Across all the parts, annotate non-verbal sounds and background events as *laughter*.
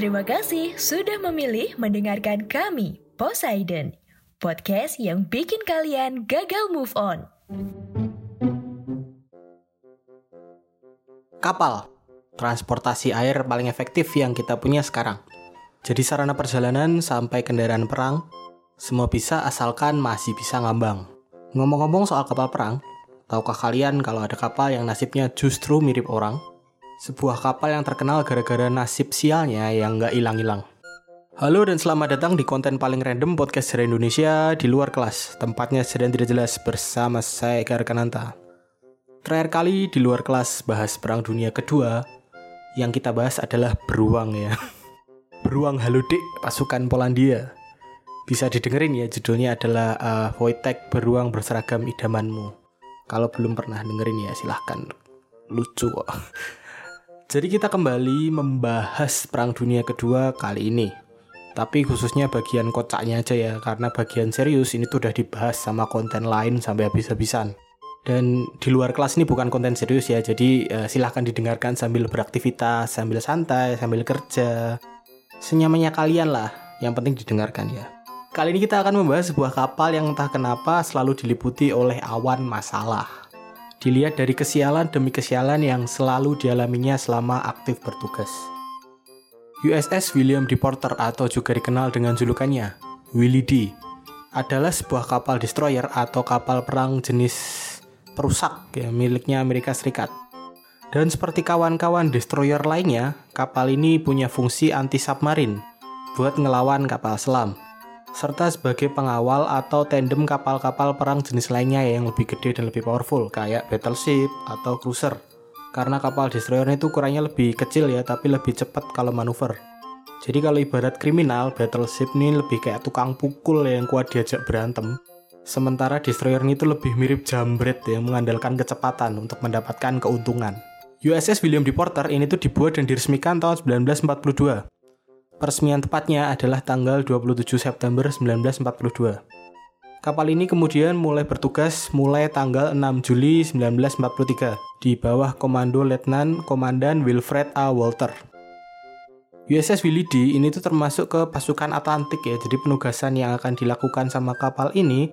Terima kasih sudah memilih mendengarkan kami, Poseidon, podcast yang bikin kalian gagal move on. Kapal, transportasi air paling efektif yang kita punya sekarang. Jadi sarana perjalanan sampai kendaraan perang, semua bisa asalkan masih bisa ngambang. Ngomong-ngomong soal kapal perang, tahukah kalian kalau ada kapal yang nasibnya justru mirip orang? Sebuah kapal yang terkenal gara-gara nasib sialnya yang nggak hilang-hilang. Halo dan selamat datang di konten paling random podcast sejarah Indonesia di luar kelas. Tempatnya sedang tidak jelas bersama saya Eka Rekananta. Terakhir kali di luar kelas bahas Perang Dunia Kedua, yang kita bahas adalah beruang ya. *laughs* Beruang Halodik pasukan Polandia. Bisa didengerin ya judulnya adalah uh, Wojtek Beruang Berseragam Idamanmu. Kalau belum pernah dengerin ya silahkan. Lucu kok. *laughs* Jadi kita kembali membahas Perang Dunia Kedua kali ini. Tapi khususnya bagian kocaknya aja ya, karena bagian serius ini tuh udah dibahas sama konten lain sampai habis-habisan. Dan di luar kelas ini bukan konten serius ya, jadi uh, silahkan didengarkan sambil beraktivitas, sambil santai, sambil kerja, senyamannya kalian lah, yang penting didengarkan ya. Kali ini kita akan membahas sebuah kapal yang entah kenapa selalu diliputi oleh awan masalah. Dilihat dari kesialan demi kesialan yang selalu dialaminya selama aktif bertugas. USS William D. Porter atau juga dikenal dengan julukannya Willie D adalah sebuah kapal destroyer atau kapal perang jenis perusak ya miliknya Amerika Serikat. Dan seperti kawan-kawan destroyer lainnya, kapal ini punya fungsi anti-submarin buat ngelawan kapal selam, serta sebagai pengawal atau tandem kapal-kapal perang jenis lainnya yang lebih gede dan lebih powerful, kayak battleship atau cruiser. Karena kapal destroyer itu kurangnya lebih kecil ya, tapi lebih cepat kalau manuver. Jadi kalau ibarat kriminal, battleship ini lebih kayak tukang pukul yang kuat diajak berantem. Sementara destroyer itu lebih mirip jambret yang mengandalkan kecepatan untuk mendapatkan keuntungan. USS William D. Porter ini tuh dibuat dan diresmikan tahun 1942. Peresmian tepatnya adalah tanggal 27 September 1942. Kapal ini kemudian mulai bertugas mulai tanggal 6 Juli 1943 di bawah komando Letnan Komandan Wilfred A. Walter. USS Willie D ini tuh termasuk ke pasukan Atlantik ya, jadi penugasan yang akan dilakukan sama kapal ini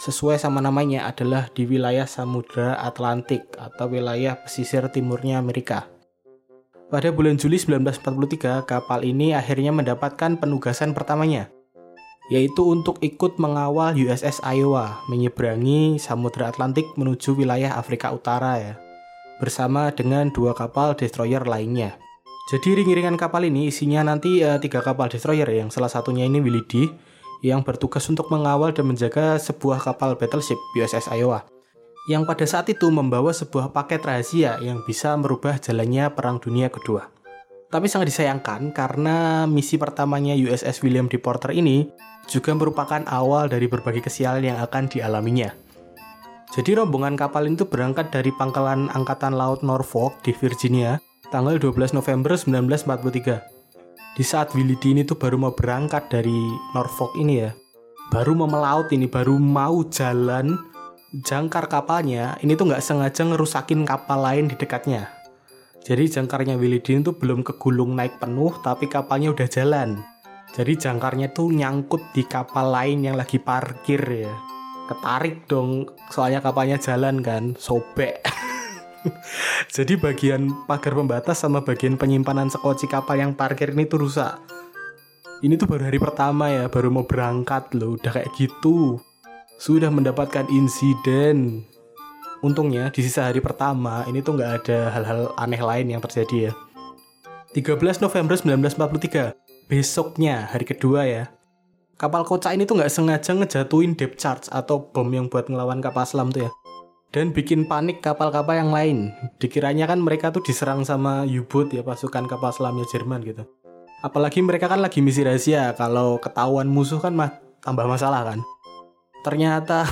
sesuai sama namanya adalah di wilayah Samudra Atlantik atau wilayah pesisir timurnya Amerika. Pada bulan Juli 1943, kapal ini akhirnya mendapatkan penugasan pertamanya, yaitu untuk ikut mengawal USS Iowa menyeberangi Samudra Atlantik menuju wilayah Afrika Utara ya, bersama dengan dua kapal destroyer lainnya. Jadi ring-iringan kapal ini isinya nanti uh, tiga kapal destroyer yang salah satunya ini Willie D, yang bertugas untuk mengawal dan menjaga sebuah kapal battleship USS Iowa yang pada saat itu membawa sebuah paket rahasia yang bisa merubah jalannya Perang Dunia Kedua. Tapi sangat disayangkan karena misi pertamanya USS William D. Porter ini juga merupakan awal dari berbagai kesialan yang akan dialaminya. Jadi rombongan kapal itu berangkat dari pangkalan Angkatan Laut Norfolk di Virginia tanggal 12 November 1943 di saat Willie D ini tuh baru mau berangkat dari Norfolk ini ya baru mau melaut ini baru mau jalan jangkar kapalnya ini tuh nggak sengaja ngerusakin kapal lain di dekatnya jadi jangkarnya Willie D itu belum kegulung naik penuh tapi kapalnya udah jalan jadi jangkarnya tuh nyangkut di kapal lain yang lagi parkir ya ketarik dong soalnya kapalnya jalan kan sobek *laughs* Jadi bagian pagar pembatas sama bagian penyimpanan sekoci kapal yang parkir ini tuh rusak. Ini tuh baru hari pertama ya, baru mau berangkat loh, udah kayak gitu. Sudah mendapatkan insiden. Untungnya di sisa hari pertama ini tuh nggak ada hal-hal aneh lain yang terjadi ya. 13 November 1943, besoknya hari kedua ya. Kapal kocak ini tuh nggak sengaja ngejatuhin depth charge atau bom yang buat ngelawan kapal selam tuh ya dan bikin panik kapal-kapal yang lain. Dikiranya kan mereka tuh diserang sama U-boat ya pasukan kapal selamnya Jerman gitu. Apalagi mereka kan lagi misi rahasia, kalau ketahuan musuh kan mah tambah masalah kan. Ternyata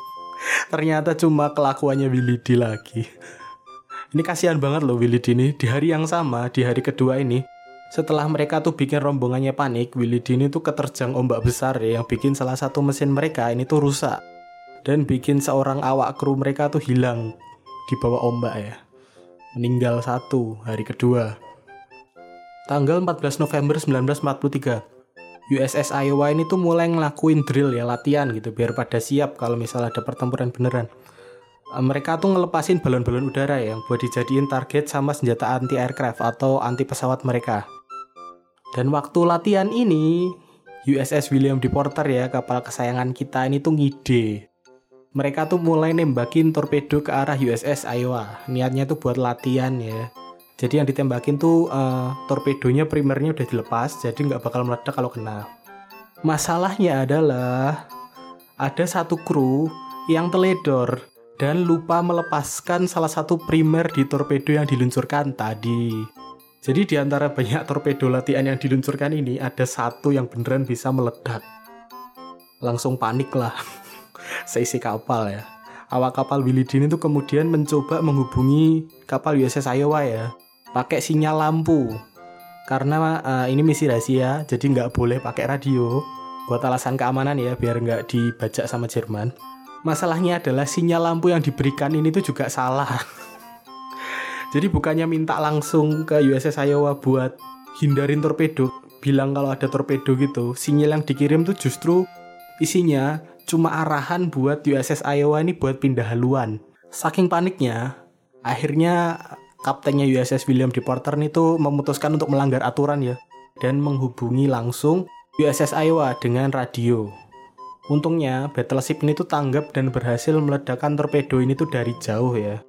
*laughs* ternyata cuma kelakuannya Willy D lagi. Ini kasihan banget loh Willy D ini di hari yang sama, di hari kedua ini. Setelah mereka tuh bikin rombongannya panik, Willy D ini tuh keterjang ombak besar ya yang bikin salah satu mesin mereka ini tuh rusak dan bikin seorang awak kru mereka tuh hilang di bawah ombak ya. Meninggal satu hari kedua. tanggal 14 November 1943. USS Iowa ini tuh mulai ngelakuin drill ya latihan gitu biar pada siap kalau misalnya ada pertempuran beneran. Eh, mereka tuh ngelepasin balon-balon udara ya, yang buat dijadiin target sama senjata anti aircraft atau anti pesawat mereka. Dan waktu latihan ini USS William D. Porter ya kapal kesayangan kita ini tuh ngide. Mereka tuh mulai nembakin torpedo ke arah USS Iowa. Niatnya tuh buat latihan ya jadi yang ditembakin tuh uh, torpedonya primernya udah dilepas, jadi nggak bakal meledak kalau kena. Masalahnya adalah ada satu kru yang teledor dan lupa melepaskan salah satu primer di torpedo yang diluncurkan tadi. Jadi di antara banyak torpedo latihan yang diluncurkan ini ada satu yang beneran bisa meledak. Langsung panik lah *laughs* seisi kapal ya. Awak kapal Willy Dean itu kemudian mencoba menghubungi kapal USS Iowa ya pakai sinyal lampu. Karena uh, ini misi rahasia jadi nggak boleh pakai radio buat alasan keamanan ya biar nggak dibajak sama Jerman. Masalahnya adalah sinyal lampu yang diberikan ini tuh juga salah. *laughs* Jadi bukannya minta langsung ke USS Iowa buat hindarin torpedo bilang kalau ada torpedo gitu sinyal yang dikirim tuh justru isinya cuma arahan buat USS Iowa ini buat pindah haluan. Saking paniknya akhirnya kaptennya USS William D. Porter itu memutuskan untuk melanggar aturan ya dan menghubungi langsung USS Iowa dengan radio. Untungnya battleship ini tuh tanggap dan berhasil meledakkan torpedo ini tuh dari jauh ya.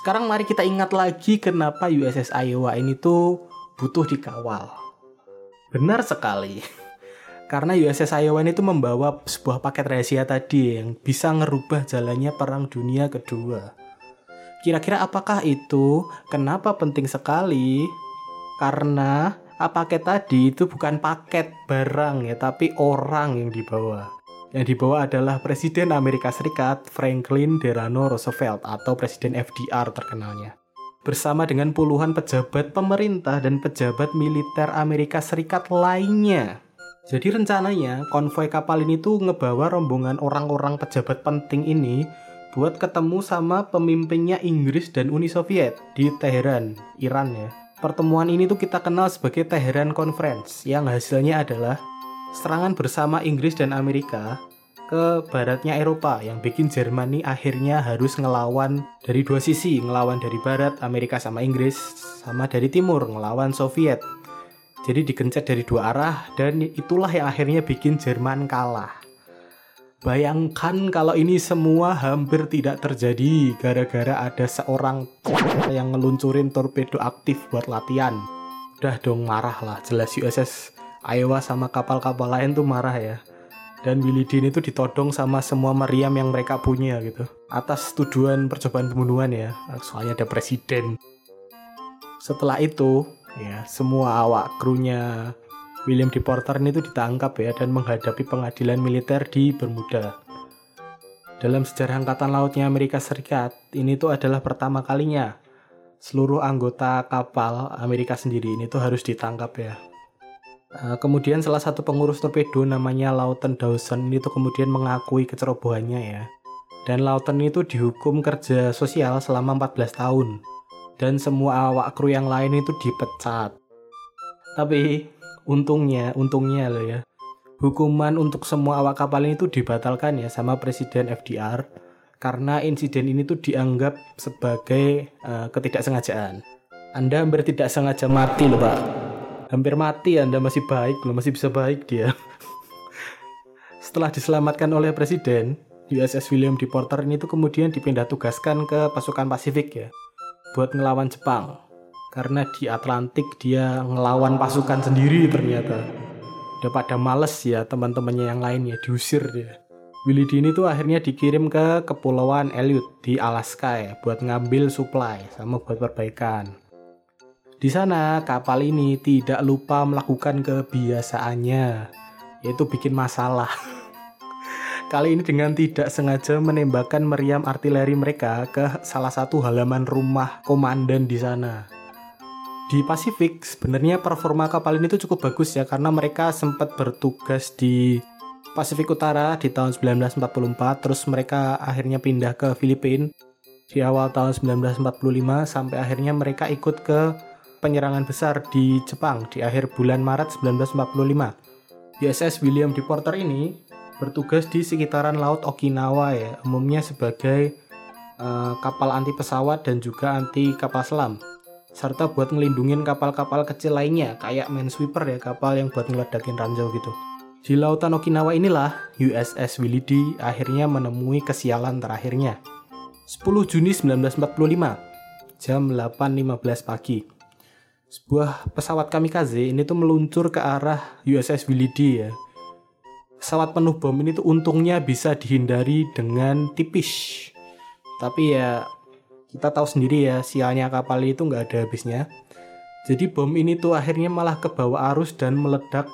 Sekarang mari kita ingat lagi kenapa USS Iowa ini tuh butuh dikawal. Benar sekali. *laughs* Karena USS Iowa ini tuh membawa sebuah paket rahasia tadi yang bisa ngerubah jalannya perang dunia kedua. Kira-kira apakah itu? Kenapa penting sekali? Karena paket tadi itu bukan paket barang ya, tapi orang yang dibawa. Yang dibawa adalah Presiden Amerika Serikat Franklin Delano Roosevelt atau Presiden FDR terkenalnya. Bersama dengan puluhan pejabat pemerintah dan pejabat militer Amerika Serikat lainnya. Jadi rencananya konvoi kapal ini tuh ngebawa rombongan orang-orang pejabat penting ini buat ketemu sama pemimpinnya Inggris dan Uni Soviet di Teheran, Iran ya. Pertemuan ini tuh kita kenal sebagai Teheran Conference yang hasilnya adalah serangan bersama Inggris dan Amerika ke baratnya Eropa yang bikin Jerman akhirnya harus ngelawan dari dua sisi, ngelawan dari barat Amerika sama Inggris sama dari timur ngelawan Soviet. Jadi digencet dari dua arah dan itulah yang akhirnya bikin Jerman kalah. Bayangkan kalau ini semua hampir tidak terjadi gara-gara ada seorang yang ngeluncurin torpedo aktif buat latihan. Udah dong marah lah, jelas USS Iowa sama kapal-kapal lain tuh marah ya. Dan Willy Dean itu ditodong sama semua meriam yang mereka punya gitu. Atas tuduhan percobaan pembunuhan ya, soalnya ada presiden. Setelah itu, ya semua awak krunya William D. Porter ini tuh ditangkap ya dan menghadapi pengadilan militer di Bermuda. Dalam sejarah Angkatan Lautnya Amerika Serikat, ini tuh adalah pertama kalinya seluruh anggota kapal Amerika sendiri ini tuh harus ditangkap ya. Eh, kemudian salah satu pengurus torpedo namanya Lawton Dawson ini tuh kemudian mengakui kecerobohannya ya. Dan Lawton itu dihukum kerja sosial selama 14 tahun. Dan semua awak kru yang lain itu dipecat. Tapi untungnya untungnya loh ya hukuman untuk semua awak kapal ini tuh dibatalkan ya sama Presiden FDR karena insiden ini tuh dianggap sebagai uh, ketidaksengajaan. Anda hampir tidak sengaja mati loh pak. Hampir mati Anda masih baik loh, masih bisa baik dia. *laughs* Setelah diselamatkan oleh Presiden, USS William D. Porter ini tuh kemudian dipindah tugaskan ke pasukan Pasifik ya. Buat ngelawan Jepang karena di Atlantik dia ngelawan pasukan sendiri ternyata udah pada males ya teman-temannya yang lain ya diusir dia Willy Dini tuh akhirnya dikirim ke Kepulauan Elliot di Alaska ya buat ngambil supply sama buat perbaikan. Di sana kapal ini tidak lupa melakukan kebiasaannya yaitu bikin masalah. *laughs* Kali ini dengan tidak sengaja menembakkan meriam artileri mereka ke salah satu halaman rumah komandan di sana di Pasifik sebenarnya performa kapal ini tuh cukup bagus ya karena mereka sempat bertugas di Pasifik Utara di tahun 1944 terus mereka akhirnya pindah ke Filipina di awal tahun 1945 sampai akhirnya mereka ikut ke penyerangan besar di Jepang di akhir bulan Maret 1945. USS William D. Porter ini bertugas di sekitaran Laut Okinawa ya, umumnya sebagai uh, kapal anti pesawat dan juga anti kapal selam serta buat ngelindungin kapal-kapal kecil lainnya kayak Minesweeper ya kapal yang buat ngeledakin ranjau gitu. Di lautan Okinawa inilah USS Willie D akhirnya menemui kesialan terakhirnya. 10 Juni 1945 jam 8.15 pagi. Sebuah pesawat kamikaze ini tuh meluncur ke arah USS Willie D ya. Pesawat penuh bom ini tuh untungnya bisa dihindari dengan tipis. Tapi ya kita tahu sendiri ya sialnya kapal itu nggak ada habisnya jadi bom ini tuh akhirnya malah ke bawah arus dan meledak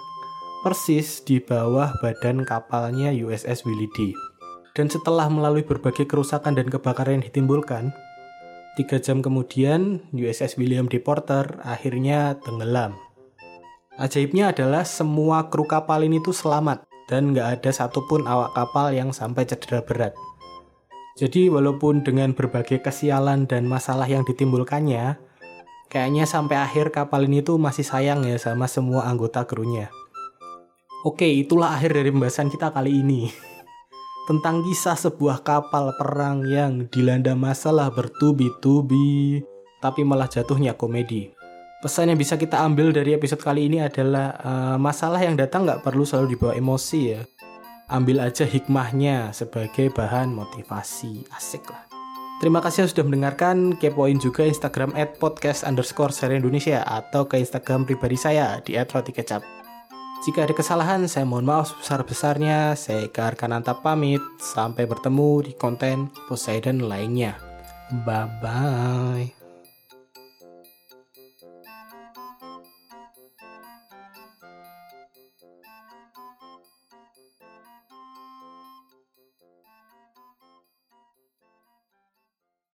persis di bawah badan kapalnya USS Willie D. Dan setelah melalui berbagai kerusakan dan kebakaran yang ditimbulkan, tiga jam kemudian USS William D. Porter akhirnya tenggelam. Ajaibnya adalah semua kru kapal ini tuh selamat dan nggak ada satupun awak kapal yang sampai cedera berat. Jadi walaupun dengan berbagai kesialan dan masalah yang ditimbulkannya, kayaknya sampai akhir kapal ini tuh masih sayang ya sama semua anggota krunya. Oke, itulah akhir dari pembahasan kita kali ini. *laughs* Tentang kisah sebuah kapal perang yang dilanda masalah bertubi-tubi, tapi malah jatuhnya komedi. Pesan yang bisa kita ambil dari episode kali ini adalah uh, masalah yang datang nggak perlu selalu dibawa emosi ya ambil aja hikmahnya sebagai bahan motivasi asik lah Terima kasih sudah mendengarkan. Kepoin juga Instagram at podcast underscore Indonesia atau ke Instagram pribadi saya di at roti kecap. Jika ada kesalahan, saya mohon maaf sebesar-besarnya. Saya Eka Arkananta pamit. Sampai bertemu di konten Poseidon lainnya. Bye-bye.